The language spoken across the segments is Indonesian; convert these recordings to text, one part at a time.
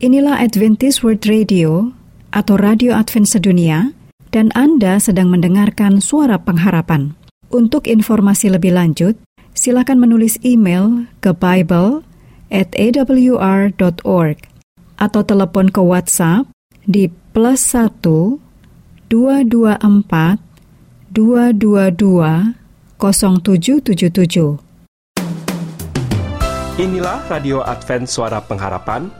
Inilah Adventist World Radio atau Radio Advent Sedunia dan Anda sedang mendengarkan suara pengharapan. Untuk informasi lebih lanjut, silakan menulis email ke Bible at atau telepon ke WhatsApp di plus 1 224 222 0777. Inilah Radio Advent Suara Pengharapan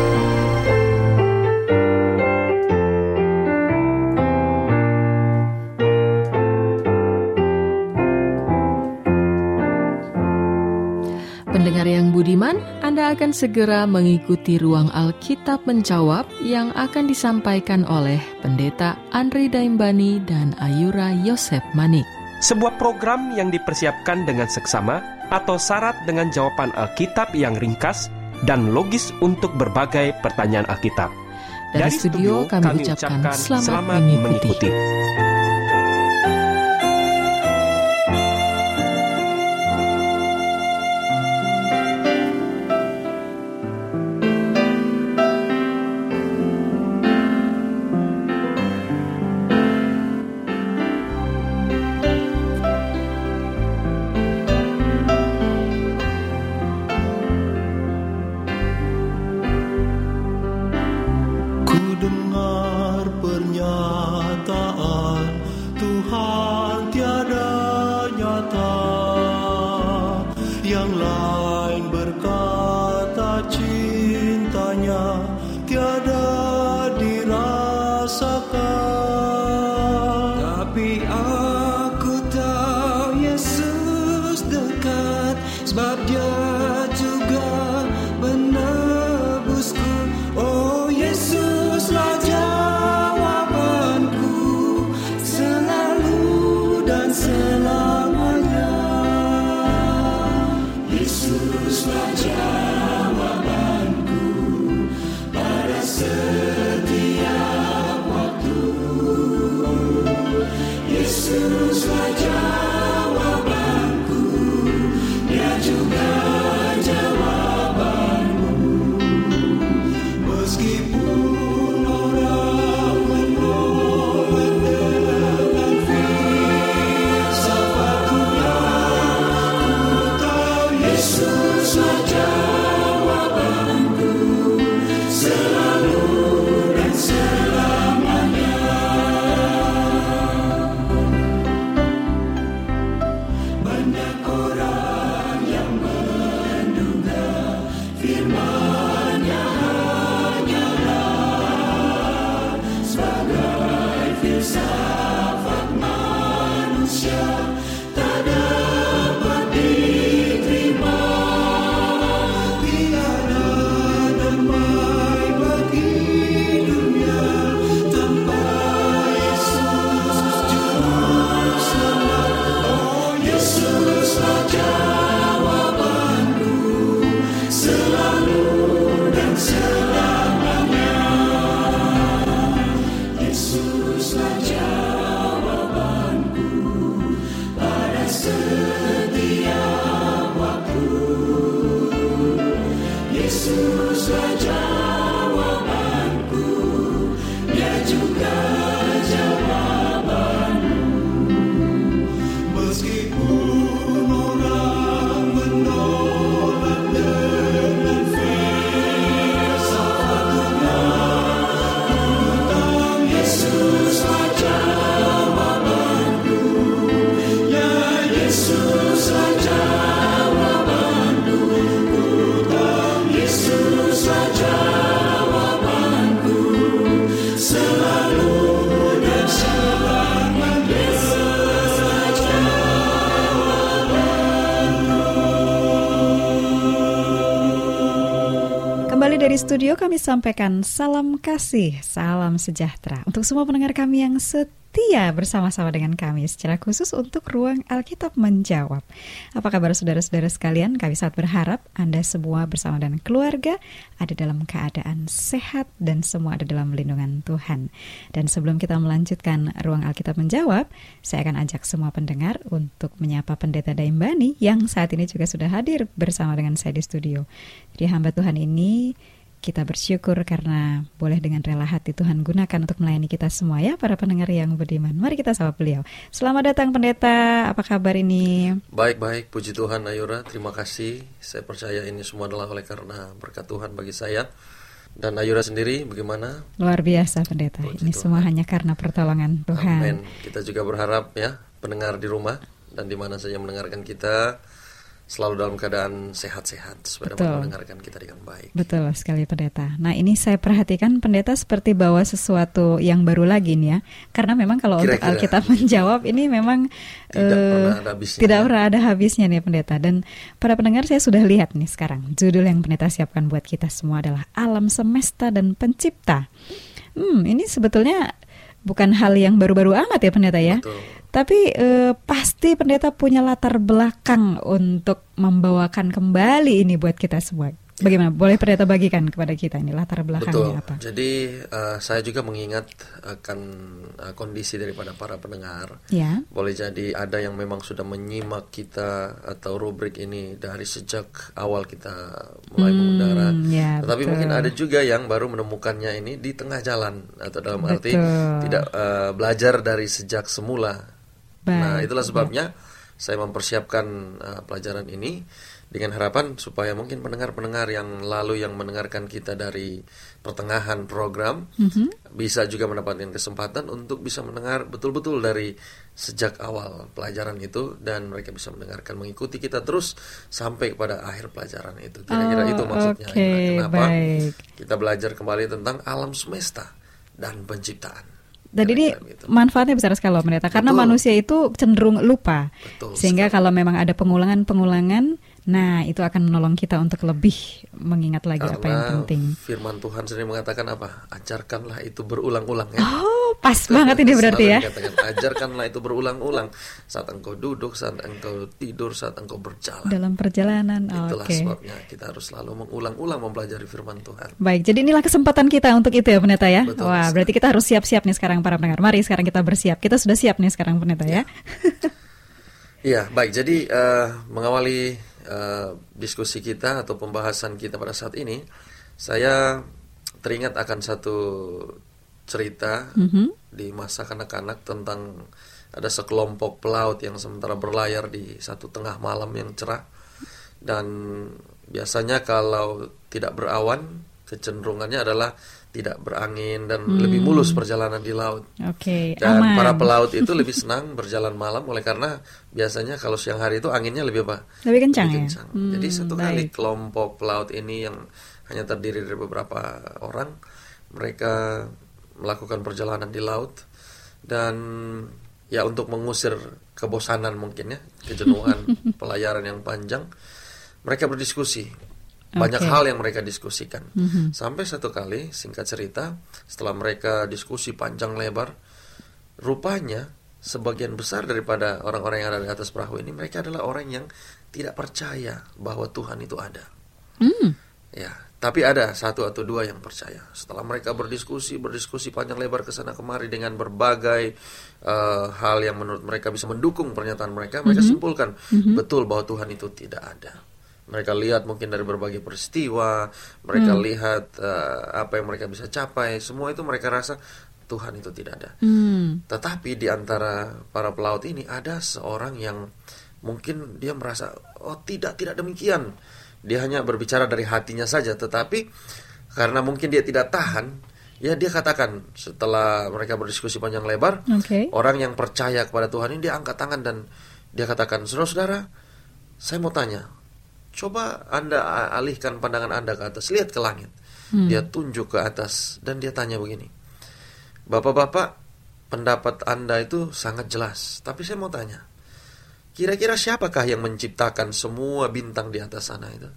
Akan segera mengikuti ruang Alkitab menjawab yang akan disampaikan oleh Pendeta Andri Daimbani dan Ayura Yosef Manik. Sebuah program yang dipersiapkan dengan seksama atau syarat dengan jawaban Alkitab yang ringkas dan logis untuk berbagai pertanyaan Alkitab. Dari, Dari studio, studio kami, kami ucapkan selamat, selamat mengikuti. mengikuti. Studio kami sampaikan salam kasih, salam sejahtera untuk semua pendengar kami yang setia bersama-sama dengan kami secara khusus untuk Ruang Alkitab Menjawab. Apa kabar saudara-saudara sekalian? Kami sangat berharap Anda semua bersama dan keluarga ada dalam keadaan sehat dan semua ada dalam lindungan Tuhan. Dan sebelum kita melanjutkan Ruang Alkitab Menjawab, saya akan ajak semua pendengar untuk menyapa Pendeta Daimbani yang saat ini juga sudah hadir bersama dengan saya di studio. Jadi hamba Tuhan ini kita bersyukur karena boleh dengan rela hati Tuhan gunakan untuk melayani kita semua ya para pendengar yang beriman. Mari kita sapa beliau. Selamat datang pendeta, apa kabar ini? Baik-baik, puji Tuhan Ayura, terima kasih. Saya percaya ini semua adalah oleh karena berkat Tuhan bagi saya. Dan Ayura sendiri bagaimana? Luar biasa pendeta, puji ini Tuhan. semua hanya karena pertolongan Tuhan. Amin. Kita juga berharap ya, pendengar di rumah dan di mana saja mendengarkan kita selalu dalam keadaan sehat-sehat supaya dapat mendengarkan kita dengan baik. Betul sekali pendeta. Nah ini saya perhatikan pendeta seperti bawa sesuatu yang baru lagi nih ya, karena memang kalau Kira -kira. untuk Alkitab menjawab ini memang tidak, uh, pernah, ada habisnya. tidak pernah ada habisnya nih pendeta. Dan para pendengar saya sudah lihat nih sekarang judul yang pendeta siapkan buat kita semua adalah alam semesta dan pencipta. Hmm ini sebetulnya bukan hal yang baru-baru amat ya pendeta ya. Betul tapi eh, pasti pendeta punya latar belakang untuk membawakan kembali ini buat kita semua. Bagaimana? Boleh pendeta bagikan kepada kita ini latar belakangnya Betul. apa? Jadi uh, saya juga mengingat akan uh, kondisi daripada para pendengar. Ya. Boleh jadi ada yang memang sudah menyimak kita atau rubrik ini dari sejak awal kita mulai hmm, mengudara. Ya, Tetapi betul. mungkin ada juga yang baru menemukannya ini di tengah jalan atau dalam betul. arti tidak uh, belajar dari sejak semula Baik. Nah, itulah sebabnya saya mempersiapkan uh, pelajaran ini dengan harapan supaya mungkin pendengar-pendengar yang lalu yang mendengarkan kita dari pertengahan program mm-hmm. bisa juga mendapatkan kesempatan untuk bisa mendengar betul-betul dari sejak awal pelajaran itu dan mereka bisa mendengarkan mengikuti kita terus sampai pada akhir pelajaran itu. Kira-kira oh, itu maksudnya. Okay, Kenapa baik. kita belajar kembali tentang alam semesta dan penciptaan. Dan ini gitu. manfaatnya besar sekali loh pendeta, karena manusia itu cenderung lupa, Betul sehingga sekali. kalau memang ada pengulangan-pengulangan Nah, itu akan menolong kita untuk lebih mengingat lagi Karena apa yang penting. Firman Tuhan sendiri mengatakan apa? Ajarkanlah itu berulang-ulang ya. Oh, pas itu banget ini berarti ya. Dikatakan, ajarkanlah itu berulang-ulang saat engkau duduk, saat engkau tidur, saat engkau berjalan. Dalam perjalanan. Itulah okay. sebabnya kita harus selalu mengulang-ulang mempelajari firman Tuhan. Baik, jadi inilah kesempatan kita untuk itu ya, Pendeta ya. Betul, Wah, berarti kita harus siap-siap nih sekarang para pendengar. Mari sekarang kita bersiap. Kita sudah siap nih sekarang, Pendeta ya. Iya, baik. Jadi uh, mengawali uh, diskusi kita atau pembahasan kita pada saat ini, saya teringat akan satu cerita mm -hmm. di masa kanak-kanak tentang ada sekelompok pelaut yang sementara berlayar di satu tengah malam yang cerah dan biasanya kalau tidak berawan kecenderungannya adalah tidak berangin dan hmm. lebih mulus perjalanan di laut. Oke. Okay, dan aman. para pelaut itu lebih senang berjalan malam oleh karena biasanya kalau siang hari itu anginnya lebih apa? Lebih kencang. Lebih ya? kencang. Hmm, Jadi satu baik. kali kelompok pelaut ini yang hanya terdiri dari beberapa orang, mereka melakukan perjalanan di laut dan ya untuk mengusir kebosanan mungkin ya, kejenuhan pelayaran yang panjang, mereka berdiskusi banyak okay. hal yang mereka diskusikan. Mm-hmm. Sampai satu kali, singkat cerita, setelah mereka diskusi panjang lebar, rupanya sebagian besar daripada orang-orang yang ada di atas perahu ini, mereka adalah orang yang tidak percaya bahwa Tuhan itu ada. Mm. Ya, tapi ada satu atau dua yang percaya. Setelah mereka berdiskusi, berdiskusi panjang lebar ke sana kemari dengan berbagai uh, hal yang menurut mereka bisa mendukung pernyataan mereka, mereka mm-hmm. simpulkan mm-hmm. betul bahwa Tuhan itu tidak ada mereka lihat mungkin dari berbagai peristiwa, mereka hmm. lihat uh, apa yang mereka bisa capai, semua itu mereka rasa Tuhan itu tidak ada. Hmm. Tetapi di antara para pelaut ini ada seorang yang mungkin dia merasa oh tidak tidak demikian. Dia hanya berbicara dari hatinya saja, tetapi karena mungkin dia tidak tahan, ya dia katakan setelah mereka berdiskusi panjang lebar, okay. orang yang percaya kepada Tuhan ini dia angkat tangan dan dia katakan, saudara-saudara, saya mau tanya, Coba Anda alihkan pandangan Anda ke atas, lihat ke langit. Hmm. Dia tunjuk ke atas dan dia tanya begini. Bapak-bapak, pendapat Anda itu sangat jelas, tapi saya mau tanya. Kira-kira siapakah yang menciptakan semua bintang di atas sana itu?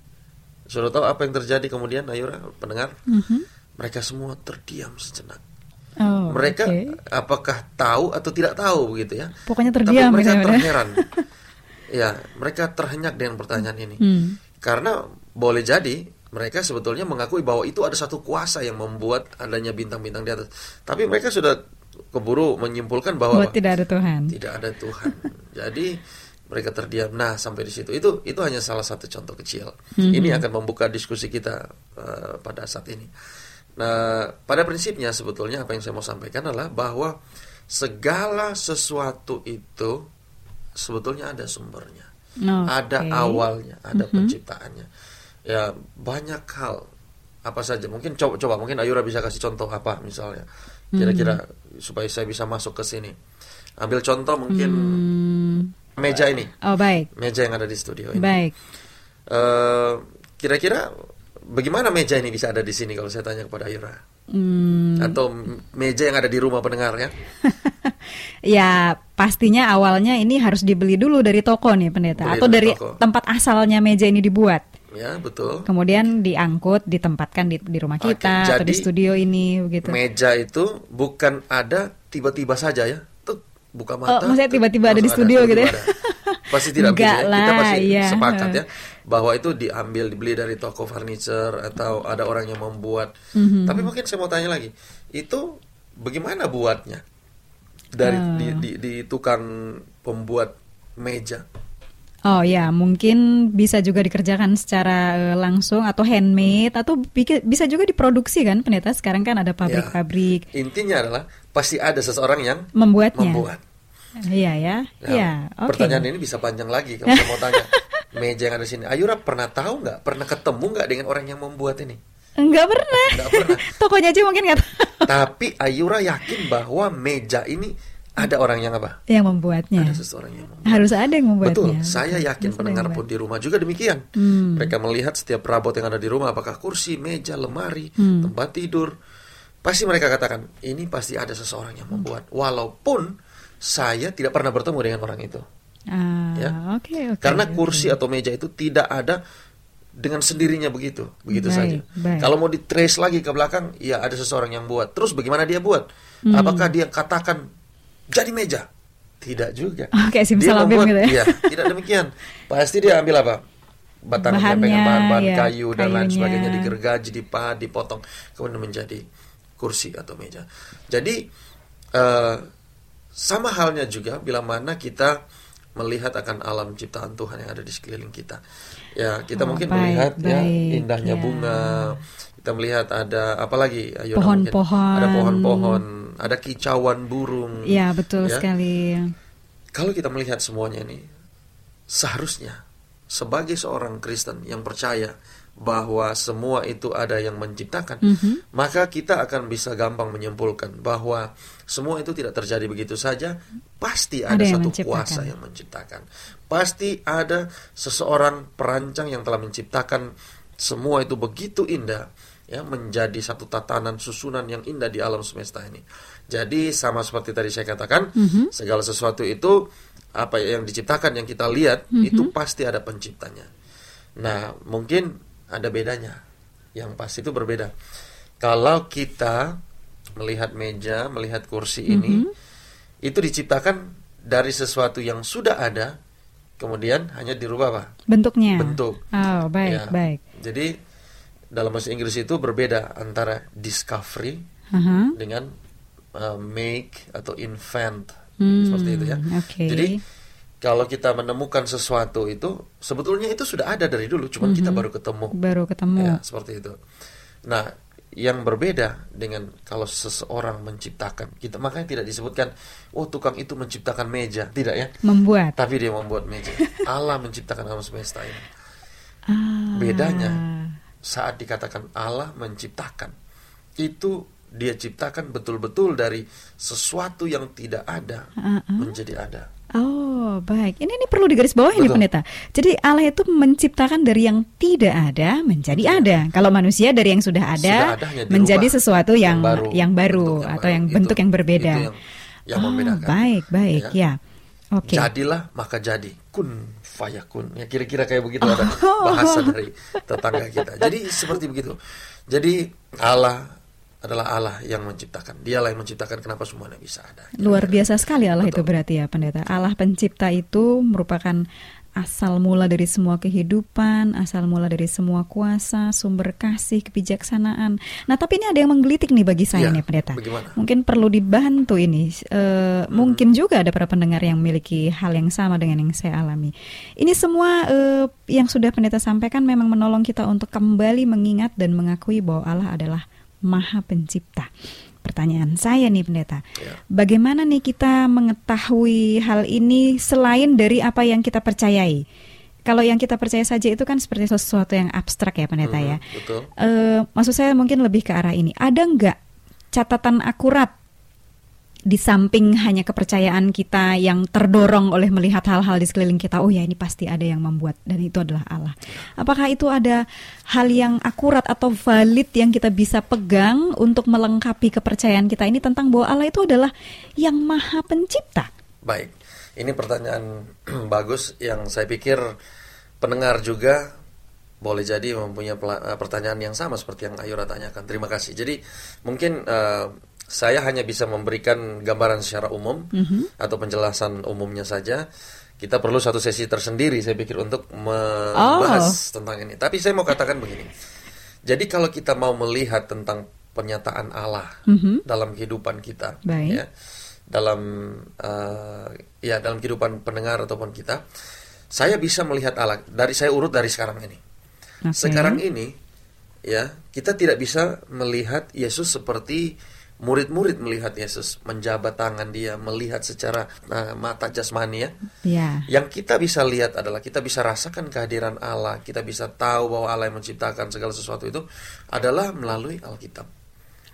Sudah tahu apa yang terjadi kemudian Ayura pendengar? Mm-hmm. Mereka semua terdiam sejenak. Oh, mereka okay. apakah tahu atau tidak tahu begitu ya? Pokoknya terdiam. Tapi mereka terheran. ya, mereka terhenyak dengan pertanyaan ini. Hmm. Karena boleh jadi mereka sebetulnya mengakui bahwa itu ada satu kuasa yang membuat adanya bintang-bintang di atas. Tapi mereka sudah keburu menyimpulkan bahwa Buat tidak ada Tuhan. Tidak ada Tuhan. Jadi mereka terdiam. Nah, sampai di situ itu itu hanya salah satu contoh kecil. Mm-hmm. Ini akan membuka diskusi kita uh, pada saat ini. Nah, pada prinsipnya sebetulnya apa yang saya mau sampaikan adalah bahwa segala sesuatu itu sebetulnya ada sumbernya. Oh, ada awalnya, ada mm-hmm. penciptaannya. Ya, banyak hal apa saja. Mungkin coba coba mungkin Ayura bisa kasih contoh apa misalnya. Kira-kira mm-hmm. supaya saya bisa masuk ke sini. Ambil contoh mungkin mm meja ini. Oh baik. Meja yang ada di studio ini. Baik. Uh, kira-kira bagaimana meja ini bisa ada di sini kalau saya tanya kepada Ayura? Hmm. Atau meja yang ada di rumah pendengar ya? ya pastinya awalnya ini harus dibeli dulu dari toko nih pendeta, Beli atau dari, toko. tempat asalnya meja ini dibuat. Ya betul. Kemudian diangkut, ditempatkan di, di rumah kita Oke, atau di studio ini, begitu. Meja itu bukan ada tiba-tiba saja ya buka oh, mata. Oh, maksudnya tiba-tiba ada di studio ada, gitu ya? Pasti tidak Enggak bisa. Ya. Kita pasti ya. sepakat ya bahwa itu diambil dibeli dari toko furniture atau ada orang yang membuat. Mm-hmm. Tapi mungkin saya mau tanya lagi, itu bagaimana buatnya dari uh. di, di, di tukang pembuat meja? Oh ya, mungkin bisa juga dikerjakan secara uh, langsung atau handmade atau bisa juga diproduksi kan pendeta. Sekarang kan ada pabrik-pabrik. Ya, intinya adalah pasti ada seseorang yang membuatnya. Membuat. Iya ya. Nah, ya, okay. Pertanyaan ini bisa panjang lagi kalau saya mau tanya. Meja yang ada di sini, Ayura pernah tahu nggak? Pernah ketemu nggak dengan orang yang membuat ini? Enggak pernah. Enggak pernah. Tokonya aja mungkin nggak Tapi Ayura yakin bahwa meja ini ada orang yang apa? Yang membuatnya. Ada seseorang yang membuat. Harus ada yang membuatnya. Betul. Saya yakin Harus pendengar pun di rumah juga demikian. Hmm. Mereka melihat setiap perabot yang ada di rumah, apakah kursi, meja, lemari, hmm. tempat tidur, pasti mereka katakan ini pasti ada seseorang yang membuat. Walaupun saya tidak pernah bertemu dengan orang itu. Ah, ya. Okay, okay, Karena kursi okay. atau meja itu tidak ada dengan sendirinya begitu, begitu baik, saja. Baik. Kalau mau di trace lagi ke belakang, ya ada seseorang yang buat. Terus bagaimana dia buat? Hmm. Apakah dia katakan jadi meja. Tidak juga. Oh, kayak dia membuat, gitu ya? ya. Tidak demikian. Pasti dia ambil apa? Batang dengan bahan-bahan ya, kayu dan kayunya. lain sebagainya digergaji, dipahat, dipotong, kemudian menjadi kursi atau meja. Jadi uh, sama halnya juga bila mana kita melihat akan alam ciptaan Tuhan yang ada di sekeliling kita. Ya, kita oh, mungkin baik, melihat ya, baik, ya indahnya ya. bunga, kita melihat ada apa lagi? Pohon-pohon. Ada pohon-pohon, ada kicauan burung. Ya, betul ya. sekali. Kalau kita melihat semuanya ini, seharusnya sebagai seorang Kristen yang percaya bahwa semua itu ada yang menciptakan, mm -hmm. maka kita akan bisa gampang menyimpulkan bahwa semua itu tidak terjadi begitu saja. Pasti ada, ada satu kuasa yang menciptakan. Pasti ada seseorang perancang yang telah menciptakan semua itu begitu indah ya menjadi satu tatanan susunan yang indah di alam semesta ini. Jadi sama seperti tadi saya katakan, mm -hmm. segala sesuatu itu apa yang diciptakan yang kita lihat mm -hmm. itu pasti ada penciptanya. Nah, mungkin ada bedanya. Yang pasti itu berbeda. Kalau kita melihat meja, melihat kursi ini, mm -hmm. itu diciptakan dari sesuatu yang sudah ada, kemudian hanya dirubah apa? Bentuknya. Bentuk. Oh, baik, ya. baik. Jadi dalam bahasa Inggris itu berbeda antara discovery uh-huh. dengan uh, make atau invent hmm, seperti itu ya. Okay. Jadi kalau kita menemukan sesuatu itu sebetulnya itu sudah ada dari dulu, cuman uh-huh. kita mm-hmm. baru ketemu. Baru ketemu. Ya, seperti itu. Nah, yang berbeda dengan kalau seseorang menciptakan kita makanya tidak disebutkan oh tukang itu menciptakan meja tidak ya membuat tapi dia membuat meja Allah menciptakan alam semesta ini ah. bedanya saat dikatakan Allah menciptakan itu dia ciptakan betul-betul dari sesuatu yang tidak ada uh -uh. menjadi ada. Oh, baik. Ini ini perlu digarisbawahi nih pendeta. Jadi Allah itu menciptakan dari yang tidak ada menjadi ya. ada. Kalau manusia dari yang sudah ada, sudah ada menjadi sesuatu yang yang baru, yang baru atau yang itu, bentuk yang berbeda. Itu yang, yang oh, Baik, baik, ya. ya. Oke. Okay. Jadilah maka jadi. kun fayakun. Ya kira-kira kayak begitu ada bahasa dari tetangga kita. Jadi seperti begitu. Jadi Allah adalah Allah yang menciptakan. Dialah yang menciptakan kenapa semuanya bisa ada. Luar biasa sekali Allah Betul. itu berarti ya pendeta. Allah pencipta itu merupakan asal mula dari semua kehidupan, asal mula dari semua kuasa, sumber kasih, kebijaksanaan. Nah, tapi ini ada yang menggelitik nih bagi saya ya, nih, pendeta. Bagaimana? Mungkin perlu dibantu ini. E, hmm. Mungkin juga ada para pendengar yang memiliki hal yang sama dengan yang saya alami. Ini semua e, yang sudah pendeta sampaikan memang menolong kita untuk kembali mengingat dan mengakui bahwa Allah adalah Maha Pencipta. Pertanyaan saya nih pendeta, ya. bagaimana nih kita mengetahui hal ini selain dari apa yang kita percayai? Kalau yang kita percaya saja itu kan seperti sesuatu yang abstrak ya pendeta hmm, ya. Betul. E, maksud saya mungkin lebih ke arah ini. Ada nggak catatan akurat di samping hanya kepercayaan kita yang terdorong oleh melihat hal-hal di sekeliling kita, oh ya ini pasti ada yang membuat dan itu adalah Allah. Apakah itu ada hal yang akurat atau valid yang kita bisa pegang untuk melengkapi kepercayaan kita ini tentang bahwa Allah itu adalah yang maha pencipta? Baik, ini pertanyaan bagus yang saya pikir pendengar juga boleh jadi mempunyai pertanyaan yang sama seperti yang Ayura tanyakan. Terima kasih. Jadi mungkin uh, saya hanya bisa memberikan gambaran secara umum mm-hmm. atau penjelasan umumnya saja. Kita perlu satu sesi tersendiri saya pikir untuk membahas oh. tentang ini. Tapi saya mau katakan begini. Jadi kalau kita mau melihat tentang pernyataan Allah mm-hmm. dalam kehidupan kita, Baik. ya, dalam uh, ya dalam kehidupan pendengar ataupun kita, saya bisa melihat Allah dari saya urut dari sekarang ini. Okay. Sekarang ini, ya kita tidak bisa melihat Yesus seperti murid-murid melihat Yesus menjabat tangan dia melihat secara uh, mata jasmani ya. Yeah. Yang kita bisa lihat adalah kita bisa rasakan kehadiran Allah, kita bisa tahu bahwa Allah yang menciptakan segala sesuatu itu adalah melalui Alkitab.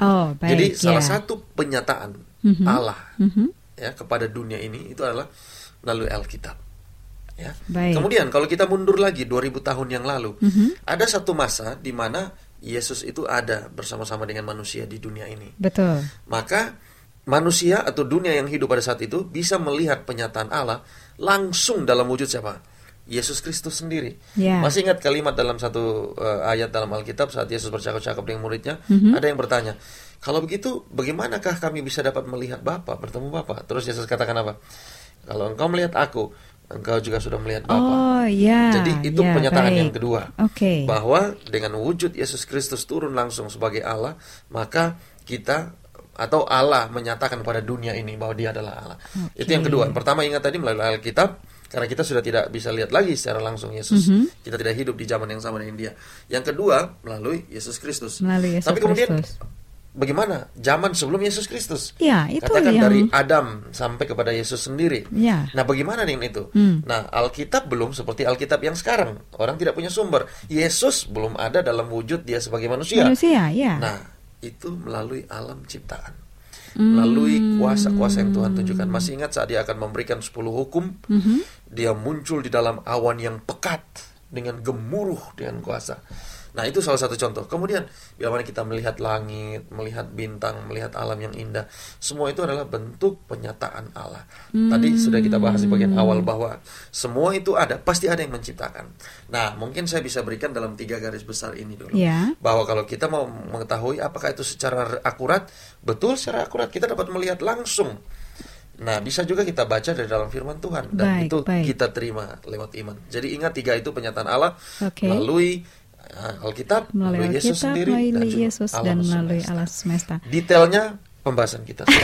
Oh, baik. Jadi yeah. salah satu penyataan mm-hmm. Allah mm-hmm. ya kepada dunia ini itu adalah melalui Alkitab. Ya. Baik. Kemudian kalau kita mundur lagi 2000 tahun yang lalu, mm-hmm. ada satu masa di mana Yesus itu ada bersama-sama dengan manusia di dunia ini. Betul. Maka manusia atau dunia yang hidup pada saat itu bisa melihat penyataan Allah langsung dalam wujud siapa? Yesus Kristus sendiri. Yeah. Masih ingat kalimat dalam satu uh, ayat dalam Alkitab saat Yesus bercakap-cakap dengan muridnya, mm-hmm. ada yang bertanya, kalau begitu bagaimanakah kami bisa dapat melihat Bapa, bertemu Bapa? Terus Yesus katakan apa? Kalau engkau melihat aku, engkau juga sudah melihat Bapa. Oh, ya. Jadi itu ya, pernyataan baik. yang kedua. Okay. Bahwa dengan wujud Yesus Kristus turun langsung sebagai Allah, maka kita atau Allah menyatakan pada dunia ini bahwa Dia adalah Allah. Okay. Itu yang kedua. Pertama ingat tadi melalui Alkitab karena kita sudah tidak bisa lihat lagi secara langsung Yesus. Mm -hmm. Kita tidak hidup di zaman yang sama dengan Dia. Yang kedua melalui Yesus Kristus. Melalui Yesus Tapi kemudian Kristus bagaimana zaman sebelum Yesus Kristus. Ya, itu Katakan yang... dari Adam sampai kepada Yesus sendiri. Ya. Nah, bagaimana dengan itu? Hmm. Nah, Alkitab belum seperti Alkitab yang sekarang. Orang tidak punya sumber. Yesus belum ada dalam wujud dia sebagai manusia. Manusia, ya. Nah, itu melalui alam ciptaan. Melalui hmm. kuasa-kuasa yang Tuhan tunjukkan. Masih ingat saat dia akan memberikan 10 hukum, mm -hmm. dia muncul di dalam awan yang pekat dengan gemuruh dengan kuasa. Nah itu salah satu contoh. Kemudian bagaimana kita melihat langit, melihat bintang, melihat alam yang indah, semua itu adalah bentuk penyataan Allah. Hmm. Tadi sudah kita bahas di bagian awal bahwa semua itu ada, pasti ada yang menciptakan. Nah mungkin saya bisa berikan dalam tiga garis besar ini dulu, yeah. bahwa kalau kita mau mengetahui apakah itu secara akurat, betul secara akurat kita dapat melihat langsung. Nah, bisa juga kita baca dari dalam firman Tuhan dan baik, itu baik. kita terima lewat iman. Jadi ingat tiga itu penyataan Allah okay. melalui Alkitab melalui Yesus Alkitab, sendiri melalui dan Yesus dan melalui Allah semesta. Detailnya pembahasan kita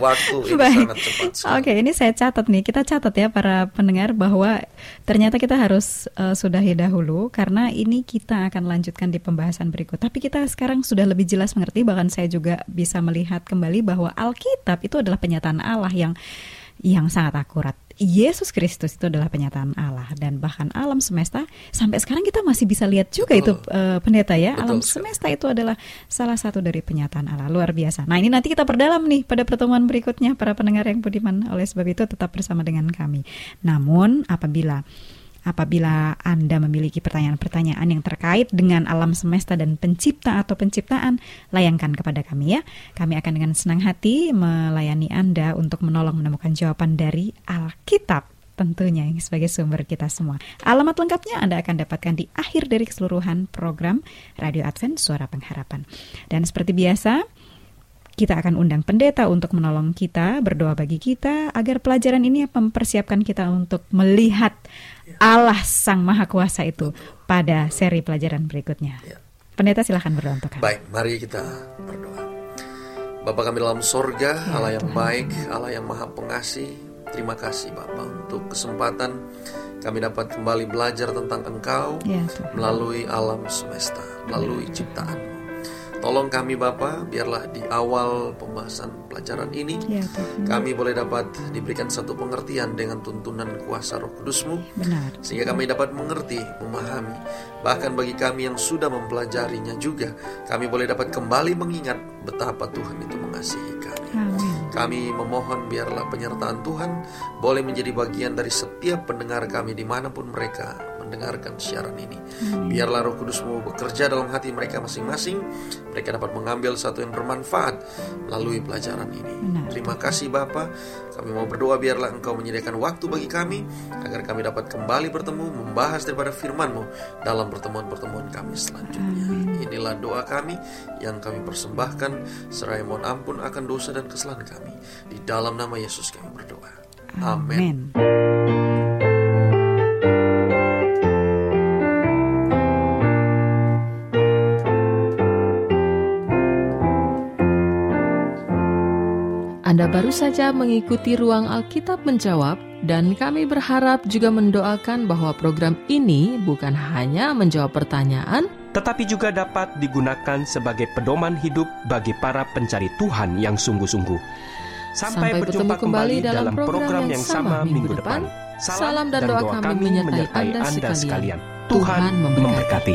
Waktu ini Baik. sangat cepat. Oke, ini saya catat nih. Kita catat ya para pendengar bahwa ternyata kita harus uh, sudahi dahulu karena ini kita akan lanjutkan di pembahasan berikut. Tapi kita sekarang sudah lebih jelas mengerti bahkan saya juga bisa melihat kembali bahwa Alkitab itu adalah penyataan Allah yang yang sangat akurat. Yesus Kristus itu adalah penyataan Allah dan bahkan alam semesta sampai sekarang kita masih bisa lihat juga Betul. itu uh, pendeta ya. Betul. Alam semesta itu adalah salah satu dari penyataan Allah luar biasa. Nah, ini nanti kita perdalam nih pada pertemuan berikutnya para pendengar yang budiman. Oleh sebab itu tetap bersama dengan kami. Namun apabila Apabila Anda memiliki pertanyaan-pertanyaan yang terkait dengan alam semesta dan pencipta atau penciptaan, layangkan kepada kami ya. Kami akan dengan senang hati melayani Anda untuk menolong menemukan jawaban dari Alkitab tentunya sebagai sumber kita semua. Alamat lengkapnya Anda akan dapatkan di akhir dari keseluruhan program Radio Advent Suara Pengharapan. Dan seperti biasa, kita akan undang pendeta untuk menolong kita, berdoa bagi kita, agar pelajaran ini mempersiapkan kita untuk melihat Allah Sang Maha Kuasa itu pada seri pelajaran berikutnya. Ya. Pendeta silahkan berdoa untuk kami. Baik, mari kita berdoa. Bapak kami dalam sorga, ya, Allah yang Tuhan. baik, Allah yang maha pengasih, terima kasih Bapak untuk kesempatan kami dapat kembali belajar tentang Engkau ya, melalui alam semesta, melalui ciptaan Tolong kami Bapa, biarlah di awal pembahasan pelajaran ini ya, kami boleh dapat diberikan satu pengertian dengan tuntunan kuasa Roh Kudusmu, Benar. sehingga kami dapat mengerti, memahami. Bahkan bagi kami yang sudah mempelajarinya juga, kami boleh dapat kembali mengingat betapa Tuhan itu mengasihi kami. Amin. Kami memohon biarlah penyertaan Tuhan boleh menjadi bagian dari setiap pendengar kami di mana pun mereka mendengarkan siaran ini. Biarlah Roh Kudusmu bekerja dalam hati mereka masing-masing. Mereka dapat mengambil satu yang bermanfaat melalui pelajaran ini. Benar. Terima kasih Bapa. Kami mau berdoa biarlah Engkau menyediakan waktu bagi kami agar kami dapat kembali bertemu membahas daripada firman-Mu dalam pertemuan-pertemuan kami selanjutnya. Amin. Inilah doa kami yang kami persembahkan seraya mohon ampun akan dosa dan kesalahan kami. Di dalam nama Yesus kami berdoa. Amin. Anda baru saja mengikuti ruang Alkitab menjawab dan kami berharap juga mendoakan bahwa program ini bukan hanya menjawab pertanyaan, tetapi juga dapat digunakan sebagai pedoman hidup bagi para pencari Tuhan yang sungguh-sungguh. Sampai, Sampai berjumpa kembali dalam program yang sama minggu depan. Salam dan doa kami menyertai Anda sekalian. Tuhan memberkati.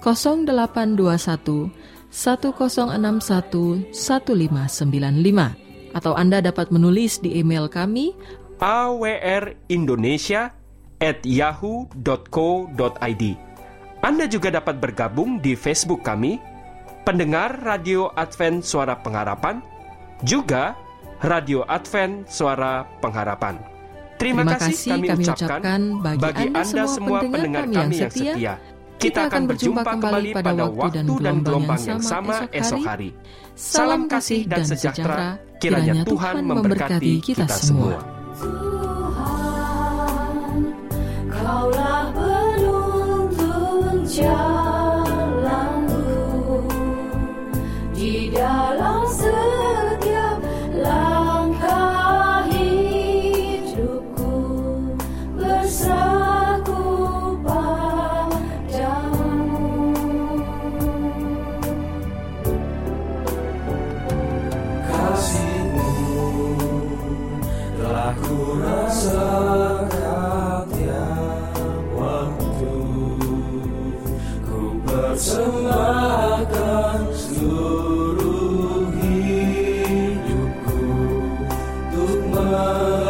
0821 1061 1595 atau Anda dapat menulis di email kami awrindonesia at yahoo.co.id Anda juga dapat bergabung di Facebook kami pendengar radio Advent Suara Pengharapan juga Radio Advent Suara Pengharapan. Terima, Terima kasih kami, kami ucapkan bagi, bagi Anda, anda semua pendengar kami yang setia. Kita akan berjumpa kembali pada waktu dan gelombang yang sama esok hari. Salam kasih dan sejahtera, kiranya Tuhan memberkati kita semua. Tuhan, kaulah penuntun jalanku love.